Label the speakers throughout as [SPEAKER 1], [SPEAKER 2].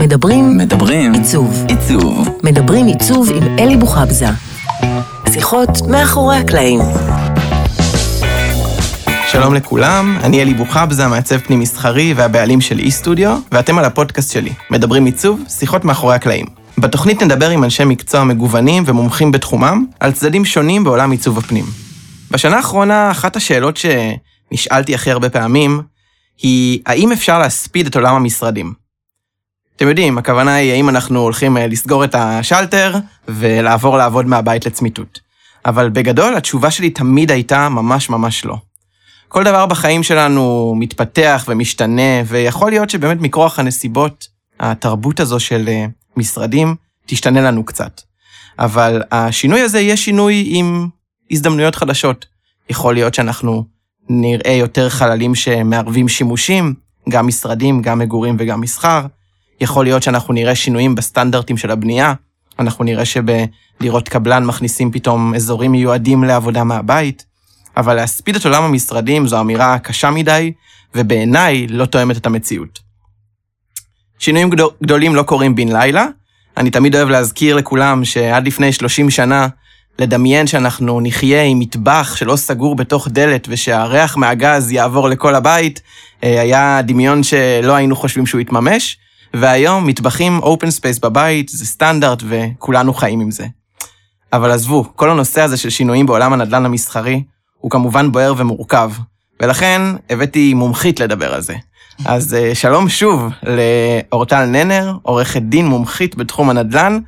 [SPEAKER 1] מדברים
[SPEAKER 2] מדברים
[SPEAKER 1] עיצוב.
[SPEAKER 2] עיצוב.
[SPEAKER 1] מדברים עיצוב עם אלי בוחבזה. שיחות מאחורי הקלעים.
[SPEAKER 3] שלום לכולם, אני אלי בוחבזה, מעצב פנים מסחרי והבעלים של אי-סטודיו, ואתם על הפודקאסט שלי, מדברים עיצוב, שיחות מאחורי הקלעים. בתוכנית נדבר עם אנשי מקצוע מגוונים ומומחים בתחומם, על צדדים שונים בעולם עיצוב הפנים. בשנה האחרונה, אחת השאלות שנשאלתי הכי הרבה פעמים, היא האם אפשר להספיד את עולם המשרדים? אתם יודעים, הכוונה היא האם אנחנו הולכים אה, לסגור את השלטר ולעבור לעבוד מהבית לצמיתות. אבל בגדול, התשובה שלי תמיד הייתה ממש ממש לא. כל דבר בחיים שלנו מתפתח ומשתנה, ויכול להיות שבאמת מכורח הנסיבות, התרבות הזו של אה, משרדים תשתנה לנו קצת. אבל השינוי הזה יהיה שינוי עם הזדמנויות חדשות. יכול להיות שאנחנו נראה יותר חללים שמערבים שימושים, גם משרדים, גם מגורים וגם מסחר. יכול להיות שאנחנו נראה שינויים בסטנדרטים של הבנייה. אנחנו נראה שבדירות קבלן מכניסים פתאום אזורים מיועדים לעבודה מהבית. אבל להספיד את עולם המשרדים זו אמירה קשה מדי, ובעיניי לא תואמת את המציאות. שינויים גדול, גדולים לא קורים בן לילה. אני תמיד אוהב להזכיר לכולם שעד לפני 30 שנה, לדמיין שאנחנו נחיה עם מטבח שלא סגור בתוך דלת ושהריח מהגז יעבור לכל הבית, אה, היה דמיון שלא היינו חושבים שהוא יתממש, והיום מטבחים open space בבית זה סטנדרט וכולנו חיים עם זה. אבל עזבו, כל הנושא הזה של שינויים בעולם הנדל"ן המסחרי הוא כמובן בוער ומורכב, ולכן הבאתי מומחית לדבר על זה. אז אה, שלום שוב לאורטל ננר, עורכת דין מומחית בתחום הנדל"ן.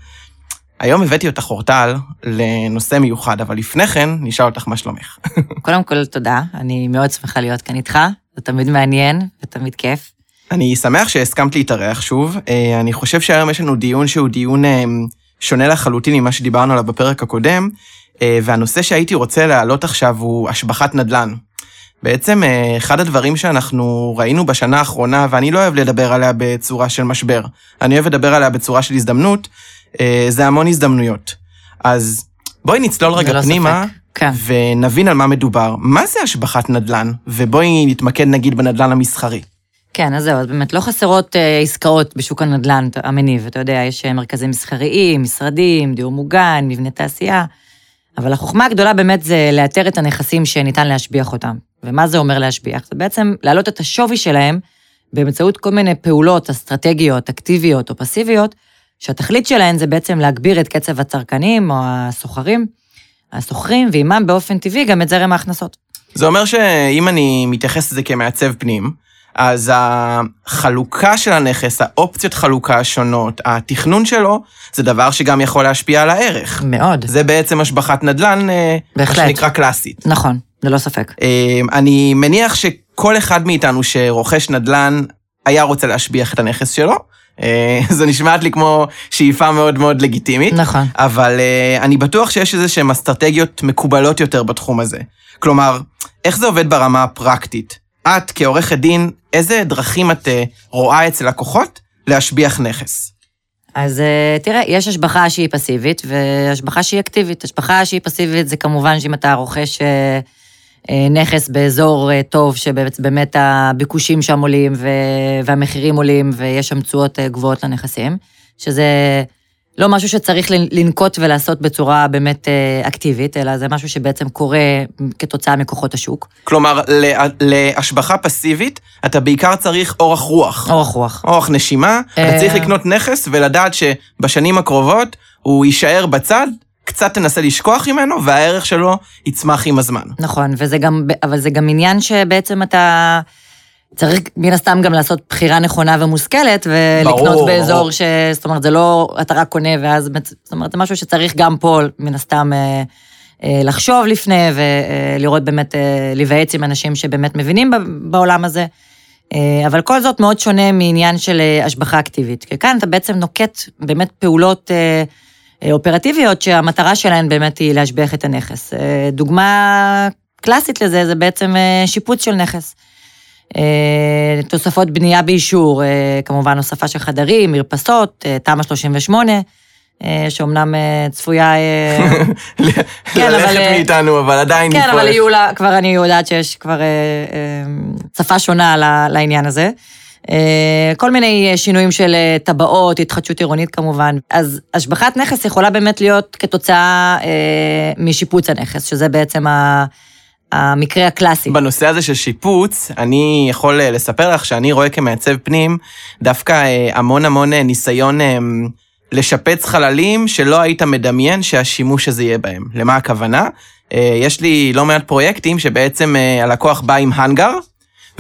[SPEAKER 3] היום הבאתי אותך, אורטל, לנושא מיוחד, אבל לפני כן, נשאל אותך מה שלומך.
[SPEAKER 4] קודם כל, תודה. אני מאוד שמחה להיות כאן איתך. זה תמיד מעניין ותמיד כיף.
[SPEAKER 3] אני שמח שהסכמת להתארח שוב. אה, אני חושב שהיום יש לנו דיון שהוא דיון אה, שונה לחלוטין ממה שדיברנו עליו בפרק הקודם, אה, והנושא שהייתי רוצה להעלות עכשיו הוא השבחת נדל"ן. בעצם אחד הדברים שאנחנו ראינו בשנה האחרונה, ואני לא אוהב לדבר עליה בצורה של משבר, אני אוהב לדבר עליה בצורה של הזדמנות, זה המון הזדמנויות. אז בואי נצלול רגע פנימה,
[SPEAKER 4] ספק, כן.
[SPEAKER 3] ונבין על מה מדובר. מה זה השבחת נדל"ן? ובואי נתמקד נגיד בנדל"ן המסחרי.
[SPEAKER 4] כן, אז זהו, אז באמת לא חסרות אה, עסקאות בשוק הנדל"ן המניב. אתה יודע, יש אה, מרכזים מסחריים, משרדים, דיור מוגן, מבני תעשייה, אבל החוכמה הגדולה באמת זה לאתר את הנכסים שניתן להשביח אותם. ומה זה אומר להשביח? זה בעצם להעלות את השווי שלהם באמצעות כל מיני פעולות אסטרטגיות, אקטיביות או פסיביות, שהתכלית שלהן זה בעצם להגביר את קצב הצרכנים או הסוחרים, הסוחרים, ועימם באופן טבעי גם את זרם ההכנסות.
[SPEAKER 3] זה אומר שאם אני מתייחס לזה כמעצב פנים, אז החלוקה של הנכס, האופציות חלוקה השונות, התכנון שלו, זה דבר שגם יכול להשפיע על הערך.
[SPEAKER 4] מאוד.
[SPEAKER 3] זה בעצם השבחת נדל"ן, אה, מה
[SPEAKER 4] בהחלט.
[SPEAKER 3] שנקרא קלאסית.
[SPEAKER 4] נכון, ללא ספק.
[SPEAKER 3] אה, אני מניח שכל אחד מאיתנו שרוכש נדל"ן היה רוצה להשביח את הנכס שלו. אה, זה נשמעת לי כמו שאיפה מאוד מאוד לגיטימית.
[SPEAKER 4] נכון.
[SPEAKER 3] אבל אני בטוח שיש איזה שהן אסטרטגיות מקובלות יותר בתחום הזה. כלומר, איך זה עובד ברמה הפרקטית? את, כעורכת דין, איזה דרכים את uh, רואה אצל לקוחות להשביח נכס?
[SPEAKER 4] אז אה, תראה, יש השבחה שהיא פסיבית והשבחה שהיא אקטיבית. השבחה שהיא פסיבית זה כמובן שאם אתה רוכש אה, אה, נכס באזור אה, טוב, שבאמת הביקושים שם עולים והמחירים עולים ויש שם תשואות אה, גבוהות לנכסים, שזה לא משהו שצריך לנ- לנקוט ולעשות בצורה באמת אה, אקטיבית, אלא זה משהו שבעצם קורה כתוצאה מכוחות השוק.
[SPEAKER 3] כלומר, לה- להשבחה פסיבית, אתה בעיקר צריך אורך רוח.
[SPEAKER 4] אורך רוח.
[SPEAKER 3] אורך נשימה, אתה
[SPEAKER 4] אה.
[SPEAKER 3] צריך לקנות נכס ולדעת שבשנים הקרובות הוא יישאר בצד, קצת תנסה לשכוח ממנו, והערך שלו יצמח עם הזמן.
[SPEAKER 4] נכון, וזה גם, אבל זה גם עניין שבעצם אתה צריך מן הסתם גם לעשות בחירה נכונה ומושכלת, ולקנות
[SPEAKER 3] ברור,
[SPEAKER 4] באזור
[SPEAKER 3] ברור.
[SPEAKER 4] ש... זאת אומרת, זה לא אתה רק קונה ואז... זאת אומרת, זה משהו שצריך גם פה, מן הסתם, אה, אה, לחשוב לפני ולראות באמת, אה, להיוועץ עם אנשים שבאמת מבינים בעולם הזה. אבל כל זאת מאוד שונה מעניין של השבחה אקטיבית. כי כאן אתה בעצם נוקט באמת פעולות אופרטיביות שהמטרה שלהן באמת היא להשביח את הנכס. דוגמה קלאסית לזה זה בעצם שיפוץ של נכס. אה, תוספות בנייה באישור, אה, כמובן הוספה של חדרים, מרפסות, אה, תמ"א 38, אה, שאומנם צפויה... כן, אבל,
[SPEAKER 3] ללכת
[SPEAKER 4] אה,
[SPEAKER 3] מאיתנו, אבל עדיין...
[SPEAKER 4] כן. אבל יהיו לה, כבר אני יודעת שיש כבר שפה שונה לעניין הזה. כל מיני שינויים של טבעות, התחדשות עירונית כמובן. אז השבחת נכס יכולה באמת להיות כתוצאה אה, משיפוץ הנכס, שזה בעצם ה... המקרה הקלאסי.
[SPEAKER 3] בנושא הזה של שיפוץ, אני יכול אה, לספר לך שאני רואה כמעצב פנים דווקא אה, המון המון אה, ניסיון לשפץ חללים שלא היית מדמיין שהשימוש הזה יהיה בהם. למה הכוונה? יש לי לא מעט פרויקטים שבעצם הלקוח בא עם האנגר,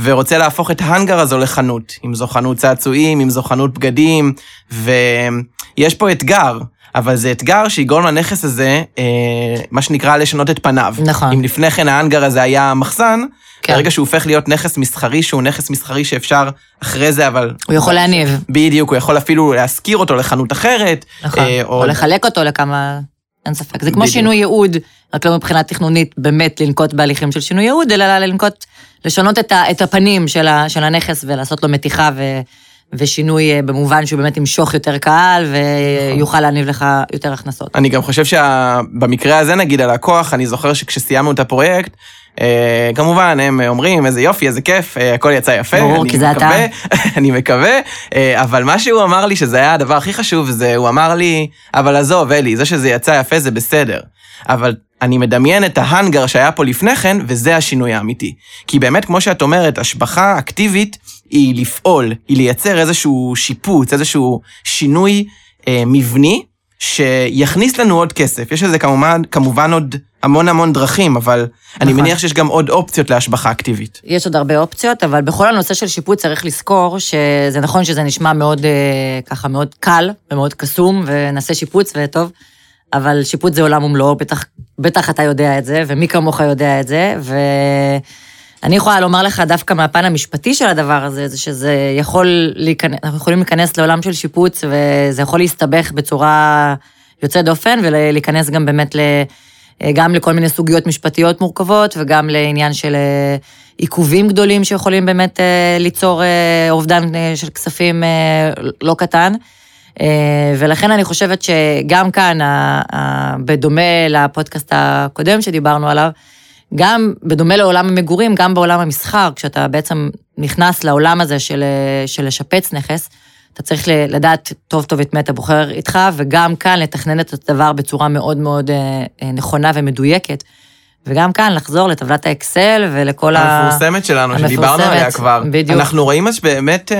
[SPEAKER 3] ורוצה להפוך את ההאנגר הזו לחנות. אם זו חנות צעצועים, אם זו חנות בגדים, ויש פה אתגר. אבל זה אתגר שיגרום לנכס הזה, אה, מה שנקרא, לשנות את פניו.
[SPEAKER 4] נכון.
[SPEAKER 3] אם לפני כן האנגר הזה היה מחסן, כן. ברגע שהוא הופך להיות נכס מסחרי, שהוא נכס מסחרי שאפשר אחרי זה, אבל...
[SPEAKER 4] הוא יכול להניב.
[SPEAKER 3] בדיוק, הוא יכול אפילו להשכיר אותו לחנות אחרת.
[SPEAKER 4] נכון, אה, או... או לחלק אותו לכמה... אין ספק. זה כמו בדיוק. שינוי ייעוד, רק לא מבחינה תכנונית באמת לנקוט בהליכים של שינוי ייעוד, אלא לנקוט, לשנות את, ה, את הפנים של, ה, של הנכס ולעשות לו מתיחה ו... ושינוי אה, במובן שהוא באמת ימשוך יותר קהל ויוכל להניב לך יותר הכנסות.
[SPEAKER 3] אני גם חושב שבמקרה הזה, נגיד, הלקוח, אני זוכר שכשסיימנו את הפרויקט, כמובן, הם אומרים, איזה יופי, איזה כיף, אה, הכל יצא יפה.
[SPEAKER 4] ברור, כי זה אתה.
[SPEAKER 3] אני מקווה, אבל מה שהוא אמר לי, שזה היה הדבר הכי חשוב, זה, הוא אמר לי, אבל עזוב, אלי, זה שזה יצא יפה זה בסדר. אבל אני מדמיין את ההאנגר שהיה פה לפני כן, וזה השינוי האמיתי. כי באמת, כמו שאת אומרת, השבחה אקטיבית היא לפעול, היא לייצר איזשהו שיפוץ, איזשהו שינוי אה, מבני, שיכניס לנו עוד כסף. יש לזה כמובן, כמובן עוד המון המון דרכים, אבל נכון. אני מניח שיש גם עוד אופציות להשבחה אקטיבית.
[SPEAKER 4] יש עוד הרבה אופציות, אבל בכל הנושא של שיפוץ צריך לזכור שזה נכון שזה נשמע מאוד, אה, ככה, מאוד קל ומאוד קסום, ונעשה שיפוץ וטוב. אבל שיפוט זה עולם ומלואו, בטח, בטח אתה יודע את זה, ומי כמוך יודע את זה, ואני יכולה לומר לך דווקא מהפן המשפטי של הדבר הזה, זה שזה יכול להיכנס, אנחנו יכולים להיכנס לעולם של שיפוץ, וזה יכול להסתבך בצורה יוצאת דופן, ולהיכנס גם באמת ל... גם לכל מיני סוגיות משפטיות מורכבות, וגם לעניין של אה, עיכובים גדולים שיכולים באמת אה, ליצור אה, אובדן של כספים לא קטן. ולכן אני חושבת שגם כאן, בדומה לפודקאסט הקודם שדיברנו עליו, גם בדומה לעולם המגורים, גם בעולם המסחר, כשאתה בעצם נכנס לעולם הזה של, של לשפץ נכס, אתה צריך לדעת טוב טוב את מי אתה בוחר איתך, וגם כאן לתכנן את הדבר בצורה מאוד מאוד אה, אה, נכונה ומדויקת. וגם כאן לחזור לטבלת האקסל ולכל
[SPEAKER 3] ה... המפורסמת שלנו, המפורסמת, שדיברנו עליה כבר. בדיוק. אנחנו רואים אז באמת...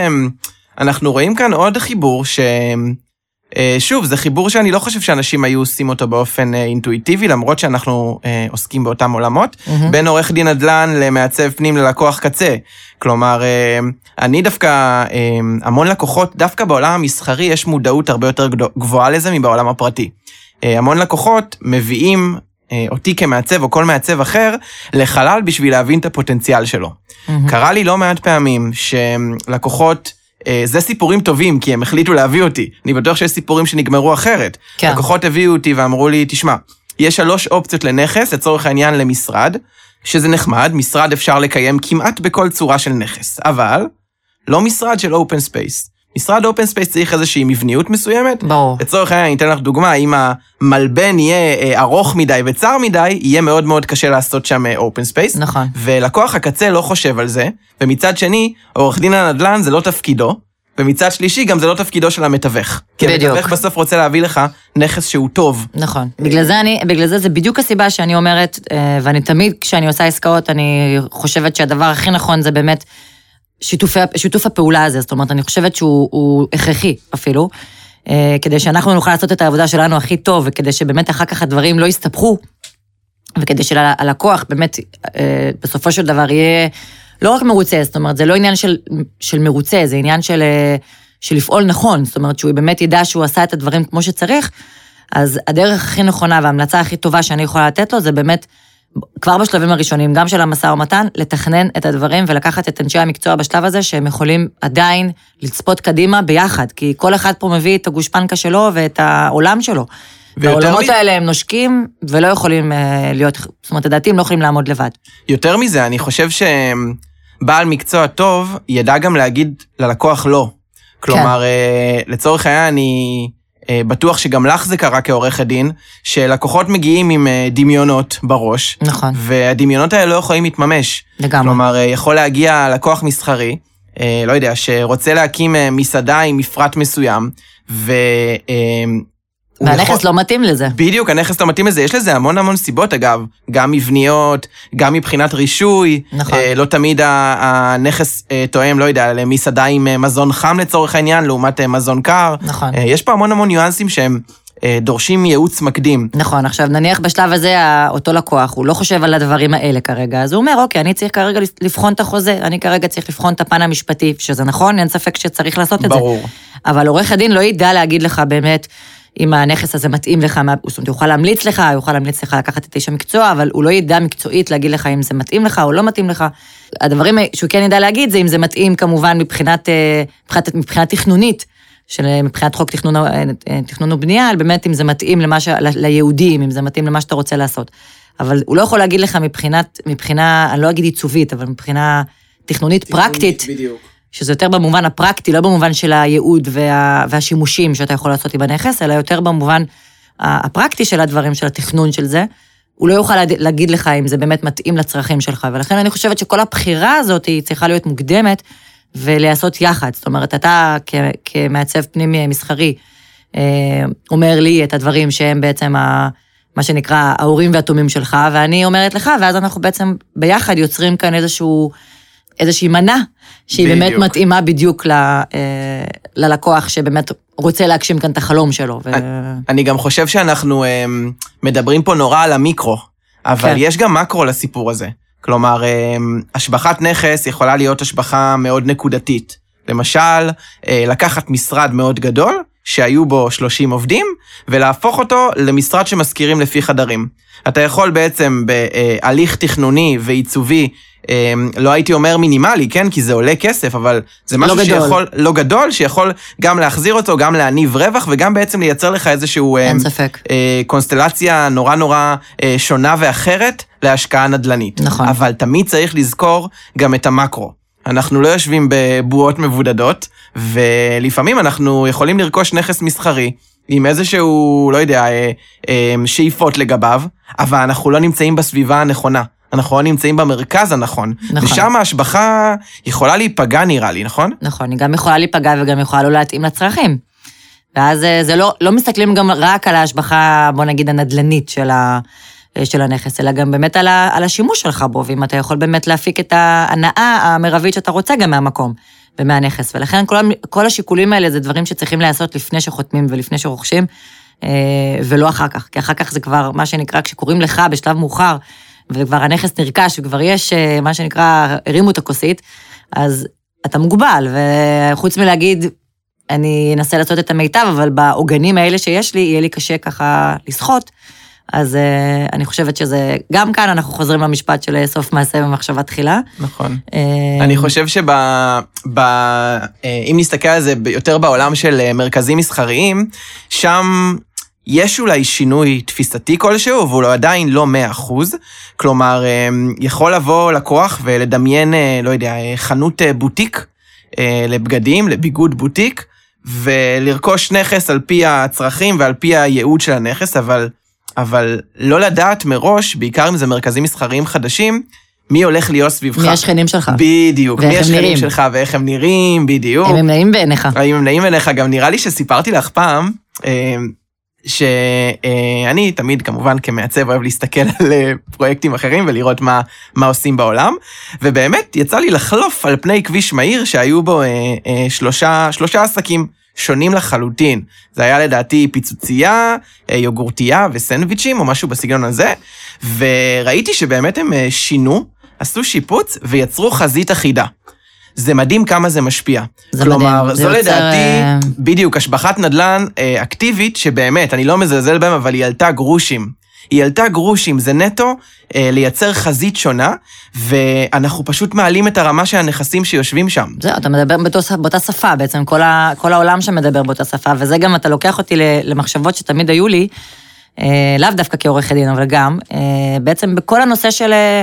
[SPEAKER 3] אנחנו רואים כאן עוד חיבור ש... אה, שוב, זה חיבור שאני לא חושב שאנשים היו עושים אותו באופן אה, אינטואיטיבי, למרות שאנחנו אה, עוסקים באותם עולמות, mm-hmm. בין עורך דין נדל"ן למעצב פנים ללקוח קצה. כלומר, אני דווקא, המון לקוחות, דווקא בעולם המסחרי יש מודעות הרבה יותר גבוהה לזה מבעולם הפרטי. המון לקוחות מביאים אותי כמעצב או כל מעצב אחר לחלל בשביל להבין את הפוטנציאל שלו. Mm-hmm. קרה לי לא מעט פעמים שלקוחות... אה, זה סיפורים טובים, כי הם החליטו להביא אותי. אני בטוח שיש סיפורים שנגמרו אחרת. כן. לקוחות הביאו אותי ואמרו לי, תשמע, יש שלוש אופציות לנכס, לצורך העניין למשרד, שזה נחמד, משרד אפשר לקיים כמעט בכל צורה של נכס, אבל לא משרד של open space. משרד open space צריך איזושהי מבניות מסוימת.
[SPEAKER 4] ברור.
[SPEAKER 3] לצורך העניין, אני אתן לך דוגמה, אם המלבן יהיה אה, ארוך מדי וצר מדי, יהיה מאוד מאוד קשה לעשות שם open אה, space.
[SPEAKER 4] נכון.
[SPEAKER 3] ולקוח הקצה לא חושב על זה, ומצד שני, עורך דין הנדל"ן זה לא תפקידו, ומצד שלישי, גם זה לא תפקידו של המתווך. כי בדיוק. כי המתווך בסוף רוצה להביא לך נכס שהוא טוב.
[SPEAKER 4] נכון. בגלל זה, אני, בגלל זה זה בדיוק הסיבה שאני אומרת, אה, ואני תמיד, כשאני עושה עסקאות, אני חושבת שהדבר הכי נכון זה באמת שיתופי, שיתוף הפעולה הזה, זאת אומרת, אני חושבת שהוא הכרחי אפילו, אה, כדי שאנחנו נוכל לעשות את העבודה שלנו הכי טוב, וכדי שבאמת אחר כך הדברים לא יסתבכו, וכדי שללקוח באמת, אה, בסופו של דבר יהיה לא רק מרוצה, זאת אומרת, זה לא עניין של, של מרוצה, זה עניין של, אה, של לפעול נכון, זאת אומרת, שהוא באמת ידע שהוא עשה את הדברים כמו שצריך, אז הדרך הכי נכונה וההמלצה הכי טובה שאני יכולה לתת לו, זה באמת כבר בשלבים הראשונים, גם של המשא ומתן, לתכנן את הדברים ולקחת את אנשי המקצוע בשלב הזה, שהם יכולים עדיין לצפות קדימה ביחד, כי כל אחד פה מביא את הגושפנקה שלו ואת העולם שלו. והעולמות מ... האלה הם נושקים ולא יכולים אה, להיות, זאת אומרת, לדעתי הם לא יכולים לעמוד לבד.
[SPEAKER 3] יותר מזה, אני חושב שבעל מקצוע טוב ידע גם להגיד ללקוח לא. כלומר, כן. לצורך העניין, אני... אה, בטוח שגם לך זה קרה כעורכת דין, שלקוחות מגיעים עם אה, דמיונות בראש.
[SPEAKER 4] נכון.
[SPEAKER 3] והדמיונות האלה לא יכולים להתממש.
[SPEAKER 4] לגמרי.
[SPEAKER 3] כלומר, אה, יכול להגיע לקוח מסחרי, לא יודע, שרוצה להקים מסעדה עם מפרט מסוים,
[SPEAKER 4] והנכס
[SPEAKER 3] יכול-
[SPEAKER 4] לא מתאים לזה.
[SPEAKER 3] בדיוק, הנכס לא מתאים לזה. יש לזה המון המון סיבות, אגב. גם מבניות, גם מבחינת רישוי.
[SPEAKER 4] נכון.
[SPEAKER 3] אה, לא תמיד הנכס אה, תואם, לא יודע, למסעדה עם אה, מזון חם לצורך העניין, לעומת אה, מזון קר.
[SPEAKER 4] נכון.
[SPEAKER 3] אה, יש פה המון המון ניואנסים שהם דורשים ייעוץ מקדים.
[SPEAKER 4] נכון, עכשיו נניח בשלב הזה אותו לקוח, הוא לא חושב על הדברים האלה כרגע, אז הוא אומר, אוקיי, אני צריך כרגע לבחון את החוזה, אני כרגע צריך לבחון את הפן המשפטי, שזה נכון, אין ספק שצריך לעשות את זה.
[SPEAKER 3] ברור.
[SPEAKER 4] אבל עורך הדין לא ידע להגיד לך באמת אם הנכס הזה מתאים לך, מה- זאת אומרת, הוא יוכל להמליץ לך, הוא יוכל להמליץ לך לקחת את איש המקצוע, אבל הוא לא ידע מקצועית להגיד לך אם זה מתאים לך או לא מתאים לך. הדברים שהוא כן ידע להגיד זה אם זה מתאים כמובן מבחינת, אה, מבחינת, מבחינת תכנונית. של אה, מבחינת חוק תכנון, אה, תכנון ובנייה, באמת אם זה מתאים למה ש... ליהודים, אם זה מתאים למה שאתה רוצה לעשות. אבל הוא לא יכול להגיד לך מבחינת, מבחינה, אני לא אגיד עיצובית, אבל מבחינה תכנונית פרקטית,
[SPEAKER 3] בדיוק.
[SPEAKER 4] שזה יותר במובן הפרקטי, לא במובן של הייעוד וה, והשימושים שאתה יכול לעשות עם הנכס, אלא יותר במובן הפרקטי של הדברים, של התכנון של זה. הוא לא יוכל להגיד לך אם זה באמת מתאים לצרכים שלך, ולכן אני חושבת שכל הבחירה הזאת היא צריכה להיות מוקדמת ולהיעשות יחד. זאת אומרת, אתה כ- כמעצב פנימי מסחרי, אה, אומר לי את הדברים שהם בעצם ה... מה שנקרא ההורים והתומים שלך, ואני אומרת לך, ואז אנחנו בעצם ביחד יוצרים כאן איזשהו, איזושהי מנה, שהיא
[SPEAKER 3] בדיוק.
[SPEAKER 4] באמת מתאימה בדיוק ל, אה, ללקוח שבאמת רוצה להגשים כאן את החלום שלו. ו...
[SPEAKER 3] אני גם חושב שאנחנו אמ, מדברים פה נורא על המיקרו, אבל
[SPEAKER 4] כן.
[SPEAKER 3] יש גם מקרו לסיפור הזה. כלומר, אמ, השבחת נכס יכולה להיות השבחה מאוד נקודתית. למשל, אה, לקחת משרד מאוד גדול, שהיו בו 30 עובדים, ולהפוך אותו למשרד שמשכירים לפי חדרים. אתה יכול בעצם בהליך תכנוני ועיצובי, לא הייתי אומר מינימלי, כן? כי זה עולה כסף, אבל זה משהו
[SPEAKER 4] לא גדול.
[SPEAKER 3] שיכול, לא גדול, שיכול גם להחזיר אותו, גם להניב רווח, וגם בעצם לייצר לך איזשהו...
[SPEAKER 4] אין
[SPEAKER 3] אמ,
[SPEAKER 4] ספק.
[SPEAKER 3] אה, קונסטלציה נורא נורא אה, שונה ואחרת להשקעה נדל"נית.
[SPEAKER 4] נכון.
[SPEAKER 3] אבל תמיד צריך לזכור גם את המקרו. אנחנו לא יושבים בבועות מבודדות, ולפעמים אנחנו יכולים לרכוש נכס מסחרי עם איזשהו, לא יודע, אה, אה, שאיפות לגביו, אבל אנחנו לא נמצאים בסביבה הנכונה. אנחנו לא נמצאים במרכז הנכון.
[SPEAKER 4] נכון.
[SPEAKER 3] ושם ההשבחה יכולה להיפגע נראה לי, נכון?
[SPEAKER 4] נכון, היא גם יכולה להיפגע וגם יכולה לא להתאים לצרכים. ואז אה, זה לא, לא מסתכלים גם רק על ההשבחה, בוא נגיד, הנדל"נית של, ה, אה, של הנכס, אלא גם באמת על, ה, על השימוש שלך בו, ואם אתה יכול באמת להפיק את ההנאה המרבית שאתה רוצה גם מהמקום ומהנכס. ולכן כל, כל השיקולים האלה זה דברים שצריכים להיעשות לפני שחותמים ולפני שרוכשים, אה, ולא אחר כך, כי אחר כך זה כבר מה שנקרא, כשקוראים לך בשלב מאוחר, וכבר הנכס נרכש וכבר יש, אה, מה שנקרא, הרימו את הכוסית, אז אתה מוגבל, וחוץ מלהגיד, אני אנסה לעשות את המיטב, אבל בעוגנים האלה שיש לי, יהיה לי קשה ככה לסחוט. אז uh, אני חושבת שזה, גם כאן אנחנו חוזרים למשפט של סוף מעשה במחשבה תחילה.
[SPEAKER 3] נכון.
[SPEAKER 4] אה,
[SPEAKER 3] אני חושב שב... ב, אה, אם נסתכל על זה יותר בעולם של אה, מרכזים מסחריים, שם יש אולי שינוי תפיסתי כלשהו, אבל הוא עדיין לא 100%. כלומר, אה, יכול לבוא לקוח ולדמיין, אה, לא יודע, אה, חנות אה, בוטיק לבגדים, לביגוד בוטיק, ולרכוש נכס על פי הצרכים ועל פי הייעוד של הנכס, אבל, אבל לא לדעת מראש, בעיקר אם זה מרכזים מסחריים חדשים, מי הולך להיות סביבך.
[SPEAKER 4] מי השכנים שלך?
[SPEAKER 3] בדיוק, מי השכנים. שלך ואיך הם נראים, בדיוק.
[SPEAKER 4] אם הם נעים בעיניך.
[SPEAKER 3] האם הם נעים אליך? גם נראה לי שסיפרתי לך פעם, אה, שאני תמיד כמובן כמעצב אוהב להסתכל על אה, פרויקטים אחרים ולראות מה, מה עושים בעולם, ובאמת יצא לי לחלוף על פני כביש מהיר שהיו בו אה, אה, שלושה, שלושה עסקים שונים לחלוטין. זה היה לדעתי פיצוצייה, אה, יוגורטייה וסנדוויצ'ים או משהו בסגנון הזה, וראיתי שבאמת הם אה, שינו, עשו שיפוץ ויצרו חזית אחידה. זה מדהים כמה זה משפיע.
[SPEAKER 4] זה
[SPEAKER 3] כלומר,
[SPEAKER 4] מדהים, זה
[SPEAKER 3] זו
[SPEAKER 4] יוצר,
[SPEAKER 3] לדעתי,
[SPEAKER 4] אה,
[SPEAKER 3] בדיוק, השבחת נדל"ן אה, אקטיבית, שבאמת, אני לא מזלזל בהם, אבל היא עלתה גרושים. היא עלתה גרושים, זה נטו אה, לייצר חזית שונה, ואנחנו פשוט מעלים את הרמה של הנכסים שיושבים שם.
[SPEAKER 4] זהו, אתה מדבר באותו, באותה שפה, בעצם כל, ה, כל העולם שמדבר באותה שפה, וזה גם, אתה לוקח אותי למחשבות שתמיד היו לי, אה, לאו דווקא כעורכת דין, אבל גם, אה, בעצם בכל הנושא של, אה,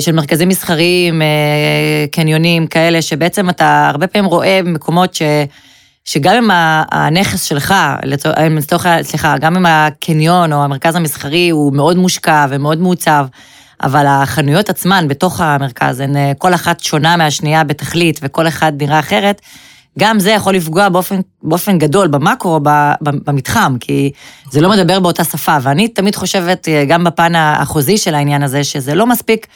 [SPEAKER 4] של מרכזים מסחריים, אה, קניונים, כאלה, שבעצם אתה הרבה פעמים רואה במקומות ש... שגם אם הנכס שלך, אה, לצורך, סליחה, גם אם הקניון או המרכז המסחרי הוא מאוד מושקע ומאוד מעוצב, אבל החנויות עצמן בתוך המרכז, הן אה, כל אחת שונה מהשנייה בתכלית, וכל אחד נראה אחרת, גם זה יכול לפגוע באופן, באופן גדול במקרו, במתחם, כי זה לא מדבר באותה שפה. ואני תמיד חושבת, אה, גם בפן החוזי של העניין הזה, שזה לא מספיק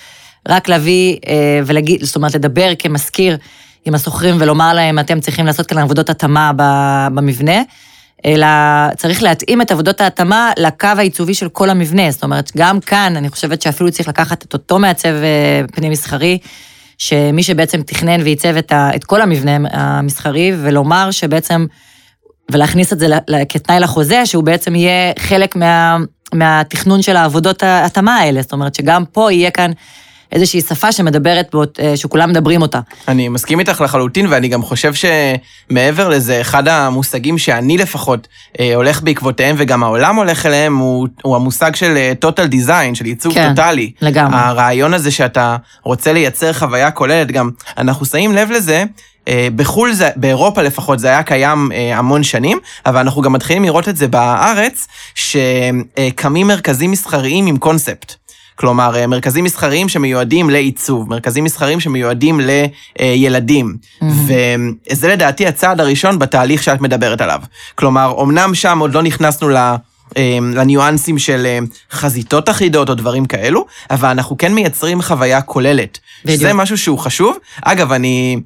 [SPEAKER 4] רק להביא אה, ולהגיד, זאת אומרת, לדבר כמזכיר עם השוכרים ולומר להם, אתם צריכים לעשות כאן עבודות התאמה במבנה. אלא צריך להתאים את עבודות ההתאמה לקו העיצובי של כל המבנה. זאת אומרת, גם כאן אני חושבת שאפילו צריך לקחת את אותו מעצב אה, פנים מסחרי, שמי שבעצם תכנן ועיצב את, ה, את כל המבנה המסחרי, ולומר שבעצם, ולהכניס את זה כתנאי לחוזה, שהוא בעצם יהיה חלק מה, מהתכנון של העבודות ההתאמה האלה. זאת אומרת, שגם פה יהיה כאן איזושהי שפה שמדברת, באות, אה, שכולם מדברים אותה.
[SPEAKER 3] אני מסכים איתך לחלוטין, ואני גם חושב שמעבר לזה, אחד המושגים שאני לפחות אה, הולך בעקבותיהם, וגם העולם הולך אליהם, הוא, הוא המושג של אה, total design, של עיצוב
[SPEAKER 4] כן,
[SPEAKER 3] טוטאלי.
[SPEAKER 4] לגמרי.
[SPEAKER 3] הרעיון הזה שאתה רוצה לייצר חוויה כוללת, גם אנחנו שמים לב לזה, בחו"ל, זה, באירופה לפחות, זה היה קיים המון שנים, אבל אנחנו גם מתחילים לראות את זה בארץ, שקמים מרכזים מסחריים עם קונספט. כלומר, אה, מרכזים מסחריים שמיועדים לעיצוב, מרכזים מסחריים שמיועדים לילדים. Mm-hmm. וזה לדעתי הצעד הראשון בתהליך שאת מדברת עליו. כלומר, אמנם שם עוד לא נכנסנו ל... אה, לניואנסים של אה, חזיתות אחידות או דברים כאלו, אבל אנחנו כן מייצרים חוויה כוללת. בדיוק. שזה משהו שהוא חשוב. אגב, אני...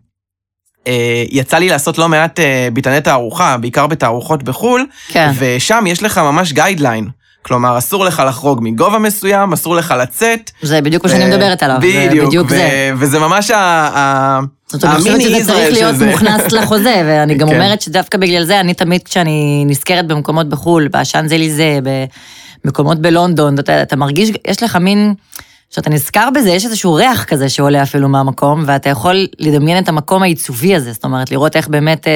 [SPEAKER 3] יצא לי לעשות לא מעט ביטני תערוכה, בעיקר בתערוכות בחו"ל, כן. ושם יש לך ממש גיידליין. כלומר, אסור לך לחרוג מגובה מסוים, אסור לך לצאת.
[SPEAKER 4] זה בדיוק מה שאני מדברת עליו.
[SPEAKER 3] בדיוק, בדיוק זה. וזה ממש ה...
[SPEAKER 4] זאת אומרת, אני חושבת שזה צריך להיות מוכנס לחוזה, ואני גם כן. אומרת שדווקא בגלל זה, אני תמיד כשאני נזכרת במקומות בחו"ל, באשאנזליזה, במקומות בלונדון, אתה, אתה מרגיש, יש לך מין, כשאתה נזכר בזה, יש איזשהו ריח כזה שעולה אפילו מהמקום, ואתה יכול לדמיין את המקום העיצובי הזה, זאת אומרת, לראות איך באמת...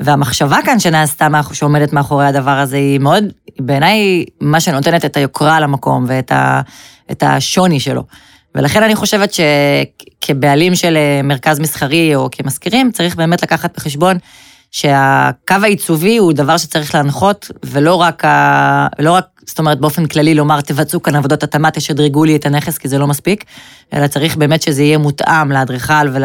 [SPEAKER 4] והמחשבה כאן שנעשתה, שעומדת מאחורי הדבר הזה, היא מאוד, בעיניי, מה שנותנת את היוקרה למקום ואת ה, את השוני שלו. ולכן אני חושבת שכבעלים של אה, מרכז מסחרי או כמזכירים, צריך באמת לקחת בחשבון שהקו העיצובי הוא דבר שצריך להנחות, ולא רק, ה... לא רק, זאת אומרת, באופן כללי לומר, תבצעו כאן עבודות התאמה, תשדרגו לי את הנכס, כי זה לא מספיק, אלא צריך באמת שזה יהיה מותאם לאדריכל ול...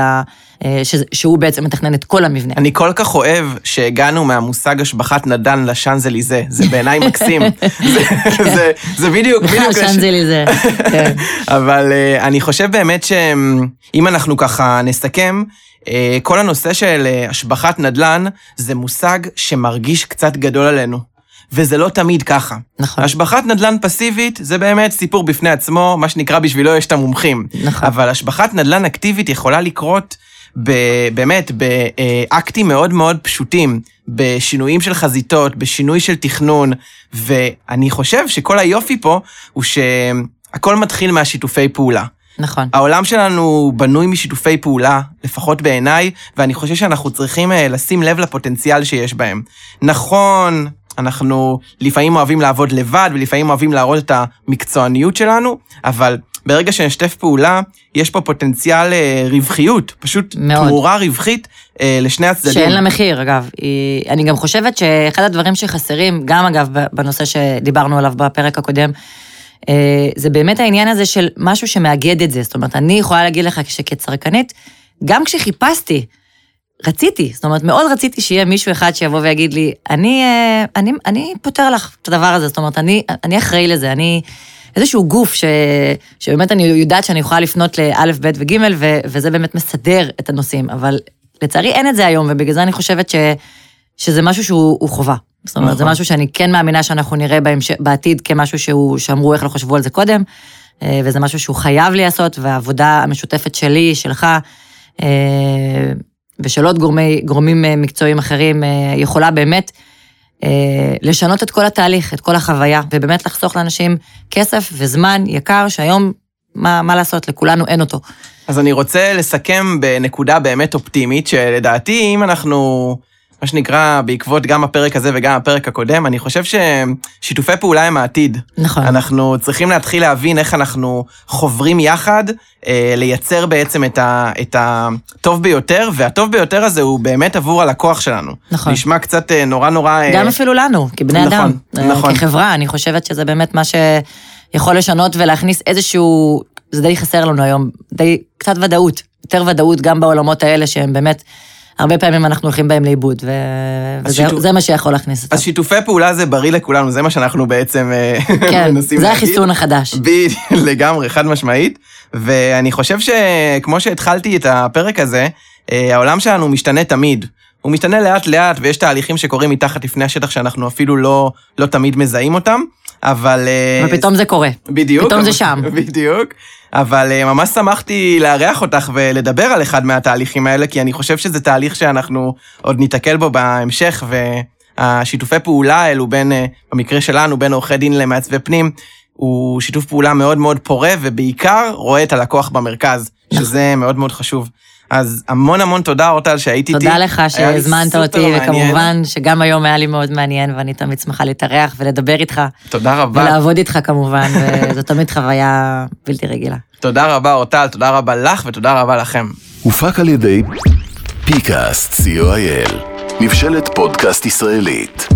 [SPEAKER 4] אה, שהוא בעצם מתכנן את כל המבנה.
[SPEAKER 3] אני כל כך אוהב שהגענו מהמושג השבחת נדן לשאנזליזה, זה בעיניי מקסים. זה, זה, זה בדיוק, בדיוק.
[SPEAKER 4] שאנזליזה, כן.
[SPEAKER 3] אבל אה, אני חושב באמת שאם אנחנו ככה נסכם, אה, כל הנושא של השבחת נדל"ן זה מושג שמרגיש קצת גדול עלינו. וזה לא תמיד ככה.
[SPEAKER 4] נכון.
[SPEAKER 3] השבחת נדל"ן פסיבית זה באמת סיפור בפני עצמו, מה שנקרא בשבילו יש את המומחים.
[SPEAKER 4] נכון.
[SPEAKER 3] אבל השבחת נדל"ן אקטיבית יכולה לקרות באמת באקטים מאוד מאוד פשוטים, בשינויים של חזיתות, בשינוי של תכנון, ואני חושב שכל היופי פה הוא שהכל מתחיל מהשיתופי פעולה.
[SPEAKER 4] נכון.
[SPEAKER 3] העולם שלנו בנוי משיתופי פעולה, לפחות בעיניי, ואני חושב שאנחנו צריכים אה, לשים לב לפוטנציאל שיש בהם. נכון, אנחנו לפעמים אוהבים לעבוד לבד, ולפעמים אוהבים להראות את המקצועניות שלנו, אבל ברגע שנשתף פעולה, יש פה פוטנציאל אה, רווחיות, פשוט מאוד. תמורה רווחית אה, לשני הצדדים.
[SPEAKER 4] שאין לה מחיר, אגב. אני גם חושבת שאחד הדברים שחסרים, גם אגב בנושא שדיברנו עליו בפרק הקודם, אה, זה באמת העניין הזה של משהו שמאגד את זה. זאת אומרת, אני יכולה להגיד לך שכצרכנית, גם כשחיפשתי, רציתי, זאת אומרת, מאוד רציתי שיהיה מישהו אחד שיבוא ויגיד לי, אני, אני, אני פותר לך את הדבר הזה, זאת אומרת, אני, אני אחראי לזה, אני... איזשהו גוף ש, שבאמת אני יודעת שאני יכולה לפנות לאלף, בית וגימל, ו, וזה באמת מסדר את הנושאים, אבל לצערי אין את זה היום, ובגלל זה אני חושבת ש, שזה משהו שהוא חובה. זאת אומרת, זה נכון. משהו שאני כן מאמינה שאנחנו נראה בהמש... בעתיד כמשהו שהוא, שאמרו איך לא חשבו על זה קודם, אה, וזה משהו שהוא חייב להיעשות, והעבודה המשותפת שלי, שלך, אה, ושל עוד גורמי, גורמים אה, מקצועיים אחרים, יכולה באמת אה, לשנות את כל התהליך, את כל החוויה, ובאמת לחסוך לאנשים כסף וזמן יקר, שהיום, מה, מה לעשות, לכולנו אין אותו.
[SPEAKER 3] אז אני רוצה לסכם בנקודה באמת אופטימית, שלדעתי, אם אנחנו... מה שנקרא, בעקבות גם הפרק הזה וגם הפרק הקודם, אני חושב ששיתופי פעולה הם העתיד.
[SPEAKER 4] נכון.
[SPEAKER 3] אנחנו צריכים להתחיל להבין איך אנחנו חוברים יחד, אה, לייצר בעצם את, ה, את הטוב ביותר, והטוב ביותר הזה הוא באמת עבור הלקוח שלנו.
[SPEAKER 4] נכון.
[SPEAKER 3] נשמע קצת אה, נורא נורא...
[SPEAKER 4] גם אה... אפילו לנו, כבני
[SPEAKER 3] נכון,
[SPEAKER 4] אדם.
[SPEAKER 3] נכון.
[SPEAKER 4] כחברה, אני חושבת שזה באמת מה ש... יכול לשנות ולהכניס איזשהו, זה די חסר לנו היום, די קצת ודאות, יותר ודאות גם בעולמות האלה שהם באמת, הרבה פעמים אנחנו הולכים בהם לאיבוד, ו... וזה זה מה שיכול להכניס אותם.
[SPEAKER 3] אז שיתופי פעולה זה בריא לכולנו, זה מה שאנחנו בעצם אה,
[SPEAKER 4] כן,
[SPEAKER 3] מנסים
[SPEAKER 4] זה
[SPEAKER 3] להגיד.
[SPEAKER 4] החיסון החדש.
[SPEAKER 3] בדיוק, לגמרי, חד משמעית. ואני חושב שכמו שהתחלתי את הפרק הזה, אה, העולם שלנו משתנה תמיד. הוא משתנה לאט לאט, ויש תהליכים שקורים מתחת לפני השטח שאנחנו אפילו לא, לא תמיד מזהים אותם, אבל... אה,
[SPEAKER 4] ופתאום זה קורה.
[SPEAKER 3] בדיוק.
[SPEAKER 4] פתאום זה שם.
[SPEAKER 3] בדיוק. אבל אה, ממש שמחתי לארח אותך ולדבר על אחד מהתהליכים האלה, כי אני חושב שזה תהליך שאנחנו עוד ניתקל בו בהמשך, והשיתופי פעולה האלו בין, אה, במקרה שלנו, בין עורכי דין למעצבי פנים, הוא שיתוף פעולה מאוד מאוד פורה, ובעיקר רואה את הלקוח במרכז,
[SPEAKER 4] נכון.
[SPEAKER 3] שזה מאוד מאוד חשוב. אז המון המון תודה, אורטל, שהיית איתי.
[SPEAKER 4] תודה לך שהזמנת אותי,
[SPEAKER 3] מעניין.
[SPEAKER 4] וכמובן שגם היום היה לי מאוד מעניין, ואני תמיד שמחה להתארח ולדבר איתך,
[SPEAKER 3] תודה רבה.
[SPEAKER 4] ולעבוד איתך כמובן, וזו תמיד חוויה בלתי רגילה.
[SPEAKER 3] תודה רבה, אורטל, תודה רבה לך ותודה רבה לכם.
[SPEAKER 2] הופק על ידי פיקאסט, co.il, מבשלת פודקאסט ישראלית.